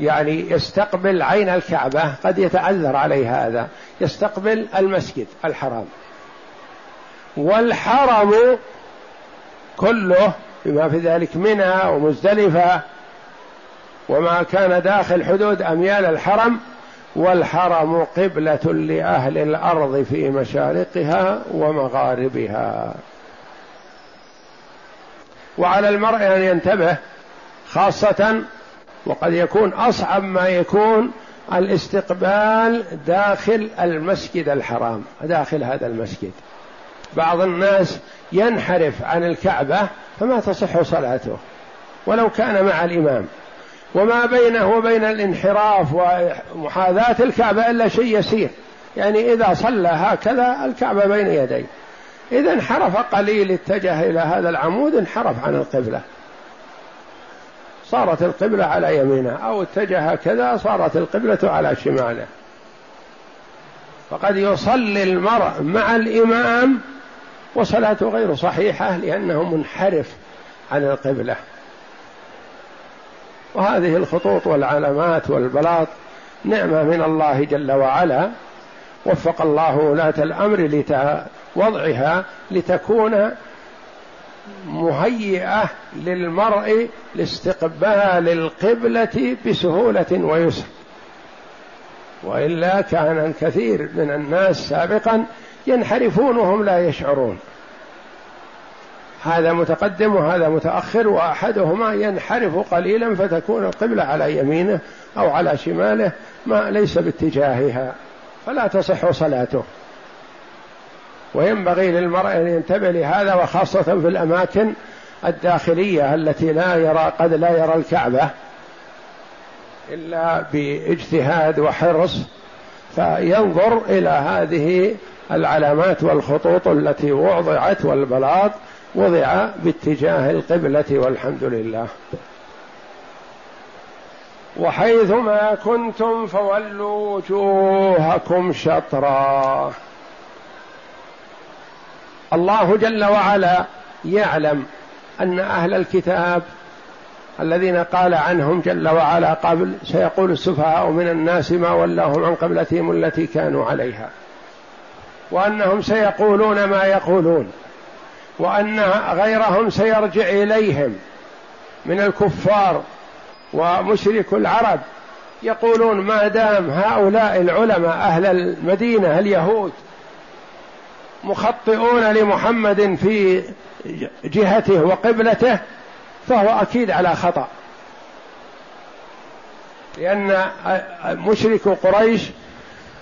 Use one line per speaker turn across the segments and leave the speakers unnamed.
يعني يستقبل عين الكعبة قد يتعذر عليه هذا يستقبل المسجد الحرام. والحرم كله بما في ذلك منى ومزدلفة وما كان داخل حدود أميال الحرم والحرم قبلة لأهل الأرض في مشارقها ومغاربها. وعلى المرء أن ينتبه خاصة وقد يكون أصعب ما يكون الاستقبال داخل المسجد الحرام داخل هذا المسجد. بعض الناس ينحرف عن الكعبة فما تصح صلاته ولو كان مع الإمام. وما بينه وبين الانحراف ومحاذاة الكعبة إلا شيء يسير. يعني إذا صلى هكذا الكعبة بين يديه. إذا انحرف قليل اتجه إلى هذا العمود انحرف عن القبلة. صارت القبلة على يمينه أو اتجه كذا صارت القبلة على شماله. فقد يصلي المرء مع الإمام وصلاته غير صحيحة لأنه منحرف عن القبلة. وهذه الخطوط والعلامات والبلاط نعمة من الله جل وعلا. وفق الله ولاة الأمر لوضعها لتكون مهيئة للمرء لاستقبال القبلة بسهولة ويسر. وإلا كان الكثير من الناس سابقا ينحرفون وهم لا يشعرون. هذا متقدم وهذا متأخر وأحدهما ينحرف قليلا فتكون القبلة على يمينه أو على شماله ما ليس باتجاهها فلا تصح صلاته. وينبغي للمرء أن ينتبه لهذا وخاصة في الأماكن الداخلية التي لا يرى قد لا يرى الكعبة إلا باجتهاد وحرص. فينظر إلى هذه العلامات والخطوط التي وضعت والبلاط وضع باتجاه القبلة والحمد لله. وحيثما كنتم فولوا وجوهكم شطرا. الله جل وعلا يعلم أن أهل الكتاب الذين قال عنهم جل وعلا قبل سيقول السفهاء من الناس ما ولاهم عن قبلتهم التي كانوا عليها. وأنهم سيقولون ما يقولون. وأن غيرهم سيرجع إليهم من الكفار ومشرك العرب. يقولون ما دام هؤلاء العلماء أهل المدينة اليهود مخطئون لمحمد في جهته وقبلته فهو أكيد على خطأ. لأن مشرك قريش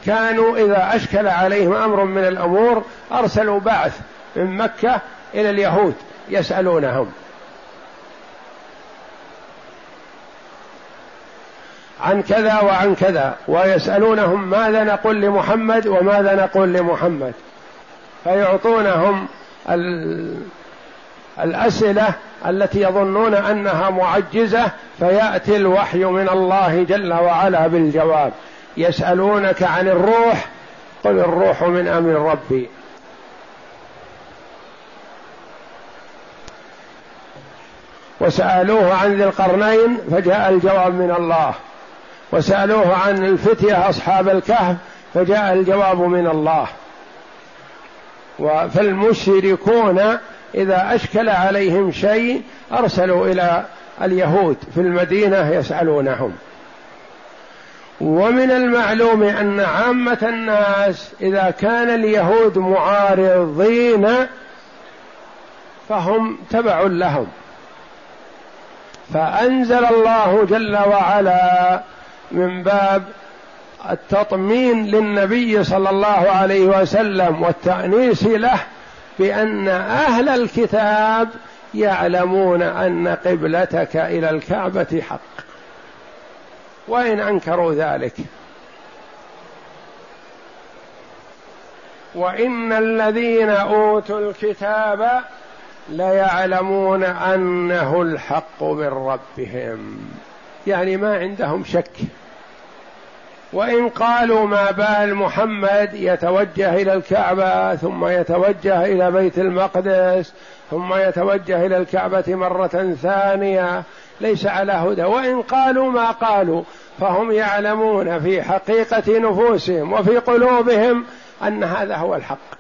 كانوا إذا أشكل عليهم أمر من الأمور أرسلوا بعث من مكة إلى اليهود يسألونهم. عن كذا وعن كذا ويسألونهم ماذا نقول لمحمد وماذا نقول لمحمد. فيعطونهم الأسئلة التي يظنون أنها معجزة فيأتي الوحي من الله جل وعلا بالجواب. يسألونك عن الروح قل الروح من أمر ربي. وسألوه عن ذي القرنين فجاء الجواب من الله. وسألوه عن الفتية أصحاب الكهف فجاء الجواب من الله. فالمشركون إذا أشكل عليهم شيء أرسلوا إلى اليهود في المدينة يسألونهم. ومن المعلوم أن عامة الناس إذا كان اليهود معارضين فهم تبع لهم. فأنزل الله جل وعلا من باب التطمين للنبي صلى الله عليه وسلم والتأنيس له بأن أهل الكتاب يعلمون أن قبلتك إلى الكعبة حق. وإن أنكروا ذلك. وإن الذين أوتوا الكتاب ليعلمون أنه الحق من ربهم. يعني ما عندهم شك. وإن قالوا ما بال محمد يتوجه إلى الكعبة ثم يتوجه إلى بيت المقدس ثم يتوجه إلى الكعبة مرة ثانية ليس على هدى. وإن قالوا ما قالوا فهم يعلمون في حقيقة نفوسهم وفي قلوبهم أن هذا هو الحق.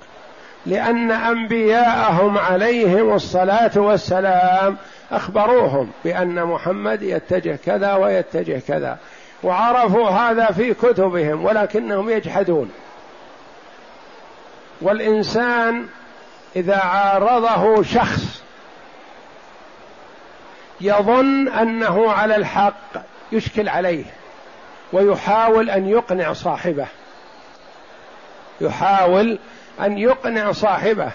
لأن أنبياءهم عليهم الصلاة والسلام أخبروهم بأن محمد يتجه كذا ويتجه كذا. وعرفوا هذا في كتبهم ولكنهم يجحدون. والإنسان إذا عارضه شخص يظن أنه على الحق يشكل عليه ويحاول أن يقنع صاحبه. يحاول أن يقنع صاحبه.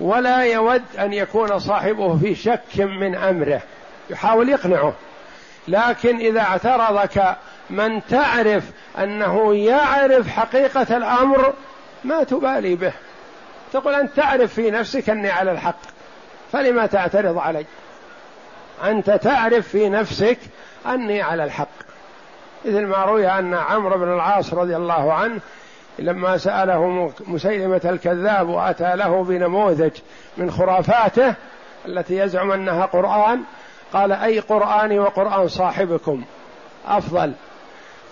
ولا يود أن يكون صاحبه في شك من أمره. يحاول يقنعه. لكن إذا اعترضك من تعرف أنه يعرف حقيقة الأمر ما تبالي به. تقول أنت تعرف في نفسك أني على الحق فلما تعترض علي؟ أنت تعرف في نفسك أني على الحق. مثل ما روي أن عمرو بن العاص رضي الله عنه لما سأله مسيلمة الكذاب وأتى له بنموذج من خرافاته التي يزعم أنها قرآن قال أي قرآني وقرآن صاحبكم؟ أفضل.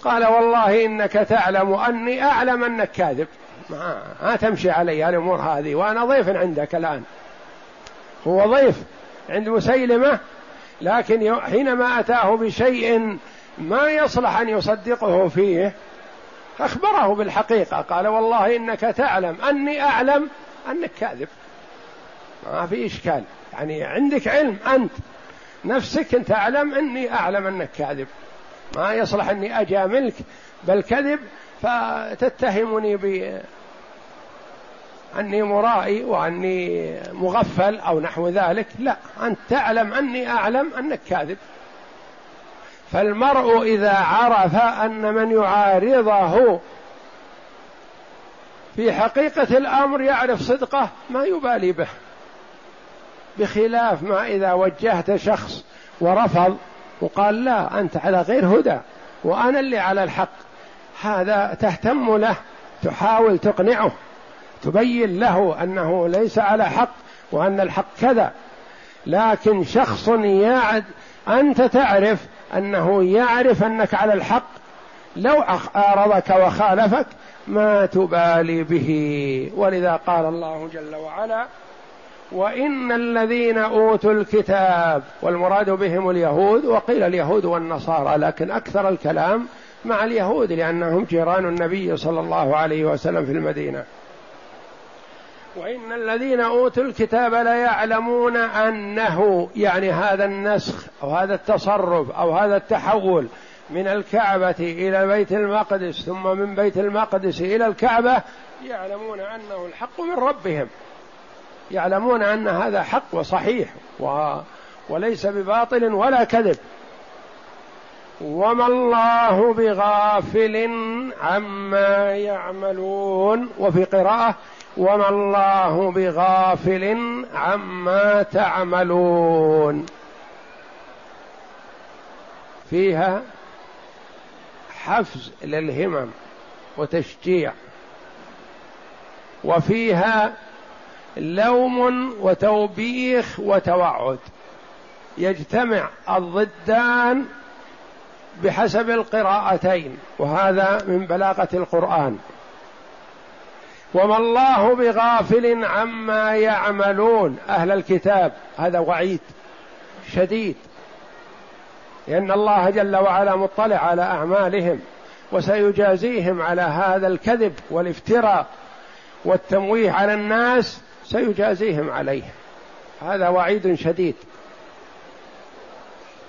قال والله إنك تعلم أني أعلم أنك كاذب. ما, تمشي علي الأمور هذه وأنا ضيف عندك الآن. هو ضيف عند مسيلمة لكن حينما أتاه بشيء ما يصلح أن يصدقه فيه أخبره بالحقيقة. قال والله إنك تعلم أني أعلم أنك كاذب. ما في إشكال. يعني عندك علم أنت. نفسك أنت أعلم أني أعلم أنك كاذب. ما يصلح أني أجاملك بل كذب فتتهمني ب أني مرائي وأني مغفل أو نحو ذلك. لا أنت تعلم أني أعلم أنك كاذب. فالمرء إذا عرف أن من يعارضه في حقيقة الأمر يعرف صدقه ما يبالي به. بخلاف ما إذا وجهت شخص ورفض وقال لا أنت على غير هدى وأنا اللي على الحق. هذا تهتم له تحاول تقنعه تبين له أنه ليس على حق وأن الحق كذا. لكن شخص يعد أنت تعرف أنه يعرف أنك على الحق. لو أعرضك وخالفك ما تبالي به. ولذا قال الله جل وعلا وإن الذين أوتوا الكتاب والمراد بهم اليهود وقيل اليهود والنصارى لكن أكثر الكلام مع اليهود لأنهم جيران النبي صلى الله عليه وسلم في المدينة. وإن الذين أوتوا الكتاب ليعلمون أنه يعني هذا النسخ أو هذا التصرف أو هذا التحول من الكعبة إلى بيت المقدس ثم من بيت المقدس إلى الكعبة يعلمون أنه الحق من ربهم. يعلمون أن هذا حق وصحيح و وليس بباطل ولا كذب. وما الله بغافل عما يعملون. وفي قراءة وما الله بغافل عما تعملون. فيها حفز للهمم وتشجيع. وفيها لوم وتوبيخ وتوعد. يجتمع الضدان بحسب القراءتين وهذا من بلاغة القرآن. وما الله بغافل عما يعملون. أهل الكتاب هذا وعيد شديد. لأن الله جل وعلا مطلع على أعمالهم وسيجازيهم على هذا الكذب والافتراء والتمويه على الناس سيجازيهم عليه. هذا وعيد شديد.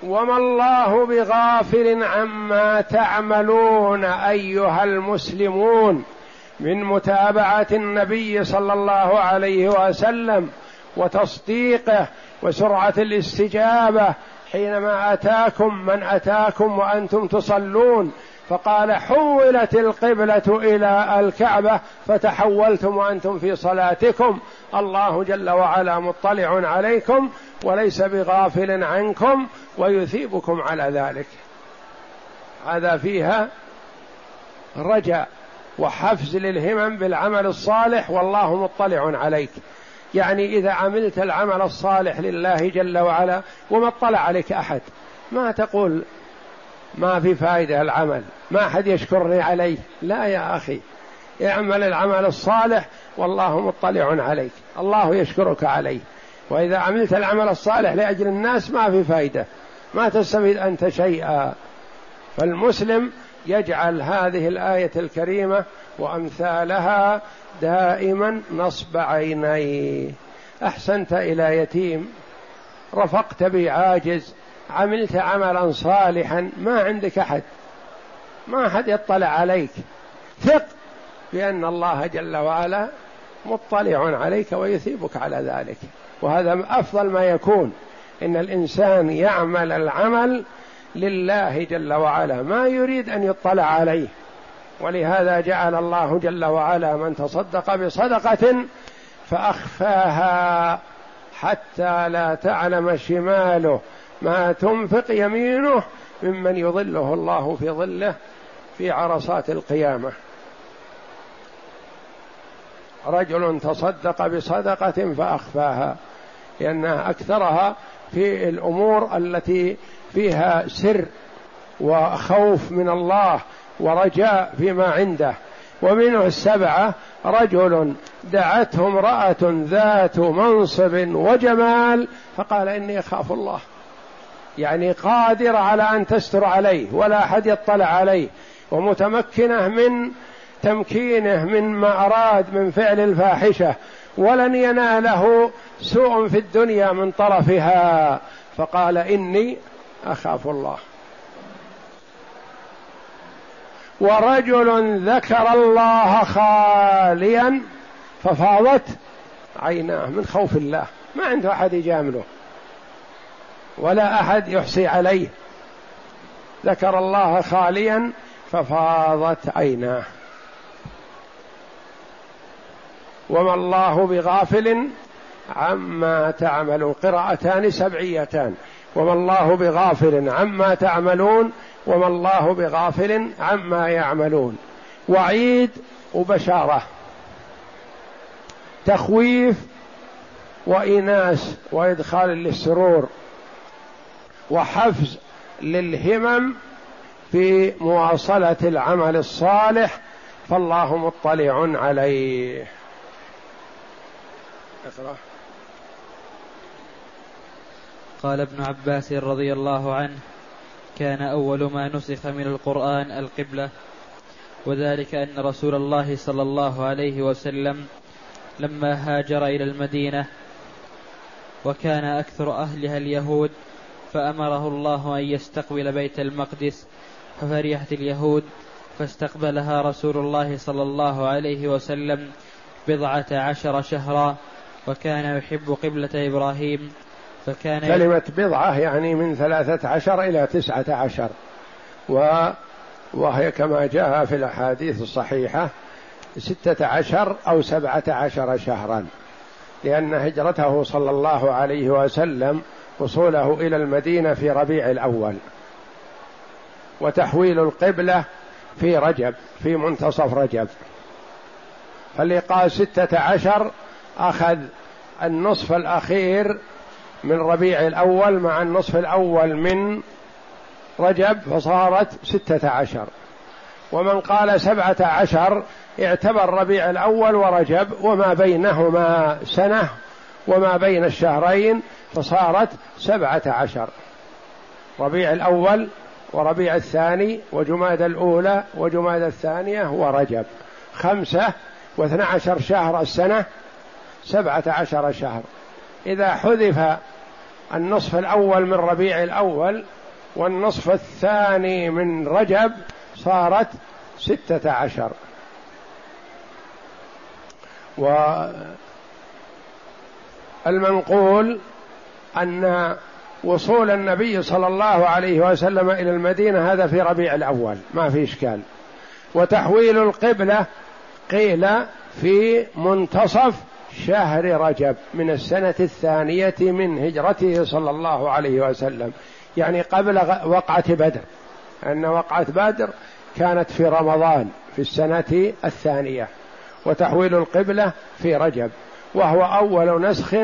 وما الله بغافل عما تعملون أيها المسلمون من متابعة النبي صلى الله عليه وسلم وتصديقه وسرعة الاستجابة حينما أتاكم من أتاكم وأنتم تصلون فقال حولت القبلة إلى الكعبة فتحولتم وأنتم في صلاتكم. الله جل وعلا مطلع عليكم وليس بغافل عنكم ويثيبكم على ذلك. هذا فيها رجاء وحفز للهمم بالعمل الصالح والله مطلع عليك. يعني إذا عملت العمل الصالح لله جل وعلا وما اطلع عليك أحد ما تقول ما في فائدة العمل. ما أحد يشكرني عليه. لا يا أخي. اعمل العمل الصالح والله مطلع عليك. الله يشكرك عليه. وإذا عملت العمل الصالح لأجل الناس ما في فائدة. ما تستفيد أنت شيئا. فالمسلم يجعل هذه الآية الكريمة وأمثالها دائما نصب عينيه. أحسنت إلى يتيم. رفقت بعاجز عملت عملا صالحا ما عندك أحد. ما أحد يطلع عليك. ثق بأن الله جل وعلا مطلع عليك ويثيبك على ذلك. وهذا أفضل ما يكون إن الإنسان يعمل العمل لله جل وعلا ما يريد أن يطلع عليه. ولهذا جعل الله جل وعلا من تصدق بصدقة فأخفاها حتى لا تعلم شماله. ما تنفق يمينه ممن يظله الله في ظله في عرصات القيامة. رجل تصدق بصدقة فأخفاها لانها أكثرها في الأمور التي فيها سر وخوف من الله ورجاء فيما عنده. ومنه السبعة رجل دعته امرأة ذات منصب وجمال فقال إني أخاف الله. يعني قادرة على أن تستر عليه ولا أحد يطلع عليه ومتمكنة من تمكينه من ما أراد من فعل الفاحشة ولن يناله سوء في الدنيا من طرفها. فقال إني أخاف الله. ورجل ذكر الله خاليا ففاضت عيناه من خوف الله. ما عنده أحد يجامله. ولا أحد يحصي عليه. ذكر الله خاليا ففاضت عيناه. وما الله بغافل عما تعملون. قراءتان سبعيتان. وما الله بغافل عما تعملون. وما الله بغافل عما يعملون. وعيد وبشارة. تخويف وإناس وإدخال للسرور. وحفز للهمم في مواصلة العمل الصالح فالله مطلع عليه. اقرأ.
قال ابن عباس رضي الله عنه كان أول ما نسخ من القرآن القبلة وذلك أن رسول الله صلى الله عليه وسلم لما هاجر إلى المدينة وكان أكثر أهلها اليهود فأمره الله أن يستقبل بيت المقدس ففرحت اليهود فاستقبلها رسول الله صلى الله عليه وسلم بضعة عشر شهرا وكان يحب قبلة إبراهيم
فكان كلمة بضعة يعني من ثلاثة عشر إلى تسعة عشر. و وهي كما جاء في الأحاديث الصحيحة ستة عشر أو سبعة عشر شهرا لأن هجرته صلى الله عليه وسلم وصوله إلى المدينة في ربيع الأول. وتحويل القبلة في رجب في منتصف رجب. فاللي قال ستة عشر أخذ النصف الأخير من ربيع الأول مع النصف الأول من رجب فصارت ستة عشر. ومن قال سبعة عشر اعتبر ربيع الأول ورجب وما بينهما سنة وما بين الشهرين فصارت سبعة عشر. ربيع الأول وربيع الثاني وجماد الأولى وجماد الثانية ورجب خمسة واثنى عشر شهر السنة سبعة عشر شهر. إذا حذف النصف الأول من ربيع الأول والنصف الثاني من رجب صارت ستة عشر. والمنقول أن وصول النبي صلى الله عليه وسلم إلى المدينة هذا في ربيع الأول ما في إشكال. وتحويل القبلة قيل في منتصف شهر رجب من السنة الثانية من هجرته صلى الله عليه وسلم. يعني قبل وقعة بدر. أن وقعة بدر كانت في رمضان في السنة الثانية. وتحويل القبلة في رجب. وهو أول نسخ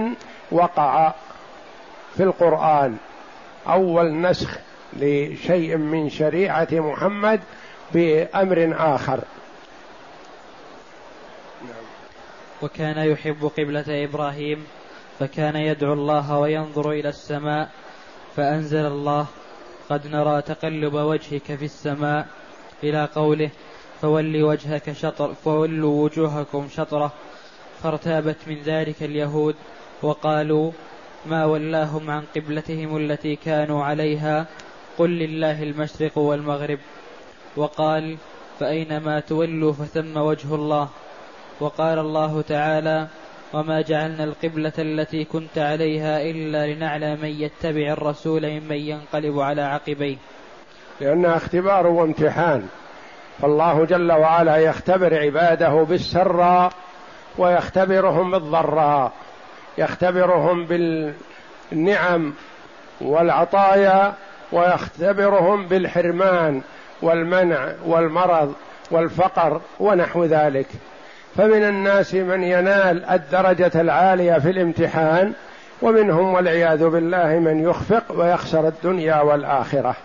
وقع في القرآن. أول نسخ لشيء من شريعة محمد بأمر آخر.
وكان يحب قبلة إبراهيم فكان يدعو الله وينظر إلى السماء فأنزل الله. قد نرى تقلب وجهك في السماء. إلى قوله فول وجهك شطر فولوا وجوهكم شطره. فارتابت من ذلك اليهود وقالوا ما ولاهم عن قبلتهم التي كانوا عليها قل لله المشرق والمغرب. وقال فأينما تولوا فثم وجه الله. وقال الله تعالى وما جعلنا القبلة التي كنت عليها إلا لنعلم من يتبع الرسول ممن ينقلب على عقبيه.
لأنها اختبار وامتحان فالله جل وعلا يختبر عباده بالسراء ويختبرهم بالضراء. يختبرهم بالنعم والعطايا ويختبرهم بالحرمان والمنع والمرض والفقر ونحو ذلك. فمن الناس من ينال الدرجة العالية في الامتحان ومنهم والعياذ بالله من يخفق ويخسر الدنيا والآخرة.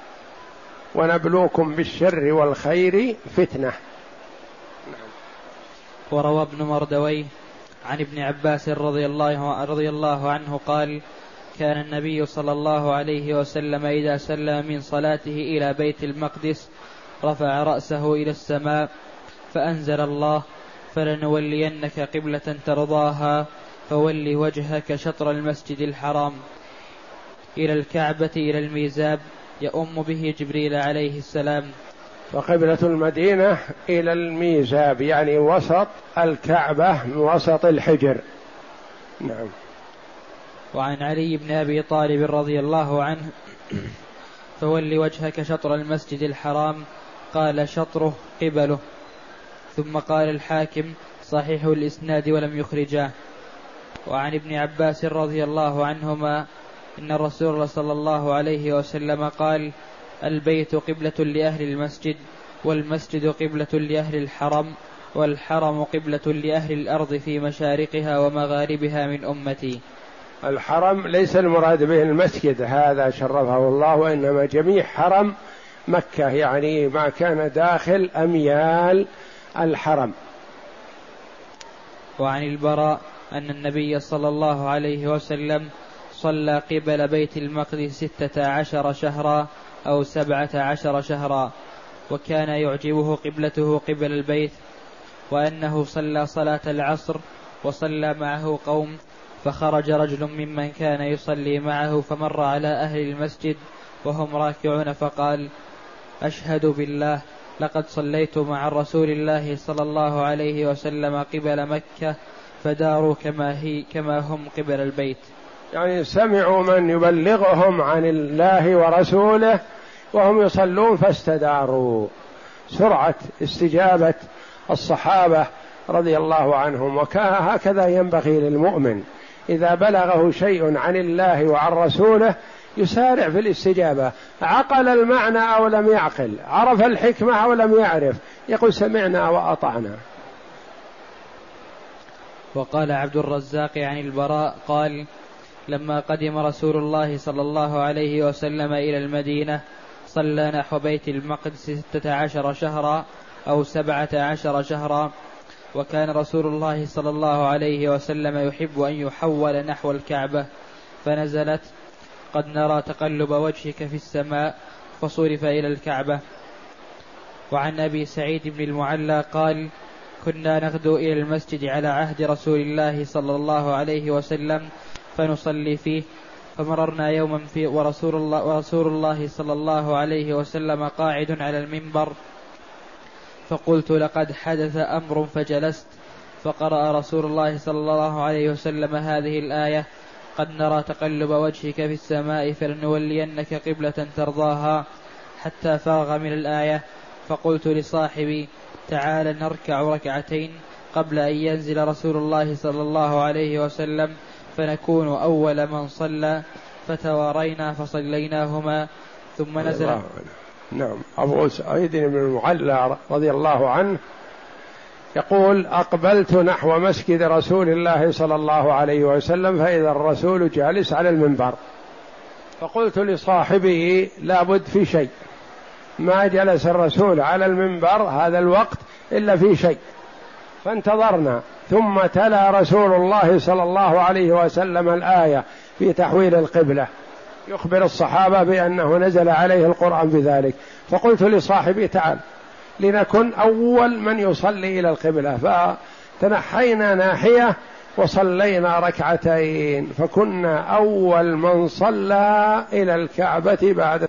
ونبلوكم بالشر والخير فتنة.
وروى ابن مردويه عن ابن عباس رضي الله رضي الله عنه قال كان النبي صلى الله عليه وسلم إذا سلم من صلاته إلى بيت المقدس رفع رأسه إلى السماء فأنزل الله فلنولينك قبلة ترضاها فول وجهك شطر المسجد الحرام. إلى الكعبة إلى الميزاب يؤم به جبريل عليه السلام.
وقبلة المدينة إلى الميزاب يعني وسط الكعبة وسط الحجر. نعم.
وعن علي بن أبي طالب رضي الله عنه فول وجهك شطر المسجد الحرام قال شطره قبله. ثم قال الحاكم صحيح الإسناد ولم يخرجاه. وعن ابن عباس رضي الله عنهما إن الرسول صلى الله عليه وسلم قال البيت قبلة لأهل المسجد والمسجد قبلة لأهل الحرم والحرم قبلة لأهل الأرض في مشارقها ومغاربها من أمتي.
الحرم ليس المراد به المسجد هذا شرفه الله وإنما جميع حرم مكة يعني ما كان داخل أميال الحرم.
وعن البراء أن النبي صلى الله عليه وسلم صلى قبل بيت المقدس ستة عشر شهرا أو سبعة عشر شهرا وكان يعجبه قبلته قبل البيت وأنه صلى صلاة العصر وصلى معه قوم فخرج رجل ممن كان يصلي معه فمر على أهل المسجد وهم راكعون فقال أشهد بالله لقد صليت مع رسول الله صلى الله عليه وسلم قبل مكة فداروا كما هي كما هم قبل البيت
يعني سمعوا من يبلغهم عن الله ورسوله وهم يصلون فاستداروا. سرعة استجابة الصحابة رضي الله عنهم. وهكذا ينبغي للمؤمن إذا بلغه شيء عن الله وعن رسوله يسارع في الاستجابة. عقل المعنى أو لم يعقل؟ عرف الحكمة أو لم يعرف؟ يقول سمعنا وأطعنا.
وقال عبد الرزاق عن البراء قال لما قدم رسول الله صلى الله عليه وسلم إلى المدينة صلى نحو بيت المقدس ستة عشر شهرا أو سبعة عشر شهرا. وكان رسول الله صلى الله عليه وسلم يحب أن يحول نحو الكعبة. فنزلت. قد نرى تقلب وجهك في السماء فصرف إلى الكعبة. وعن أبي سعيد بن المعلى قال كنا نغدو إلى المسجد على عهد رسول الله صلى الله عليه وسلم فنصلي فيه. فمررنا يوما في ورسول الله, ورسول الله صلى الله عليه وسلم قاعد على المنبر. فقلت لقد حدث أمر فجلست. فقرأ رسول الله صلى الله عليه وسلم هذه الآية قد نرى تقلب وجهك في السماء فلنولينك قبلة ترضاها حتى فرغ من الآية. فقلت لصاحبي تعال نركع ركعتين قبل أن ينزل رسول الله صلى الله عليه وسلم. فنكون أول من صلى فتوارينا فصليناهما ثم نزل.
نعم. أبو سعيد بن المعلى رضي الله عنه يقول أقبلت نحو مسجد رسول الله صلى الله عليه وسلم فإذا الرسول جالس على المنبر. فقلت لصاحبه لابد في شيء. ما جلس الرسول على المنبر هذا الوقت إلا في شيء. فانتظرنا. ثم تلا رسول الله صلى الله عليه وسلم الآية في تحويل القبلة. يخبر الصحابة بأنه نزل عليه القرآن بذلك. فقلت لصاحبي تعال لنكن أول من يصلي إلى القبلة. فتنحينا ناحية وصلينا ركعتين فكنا أول من صلى إلى الكعبة بعد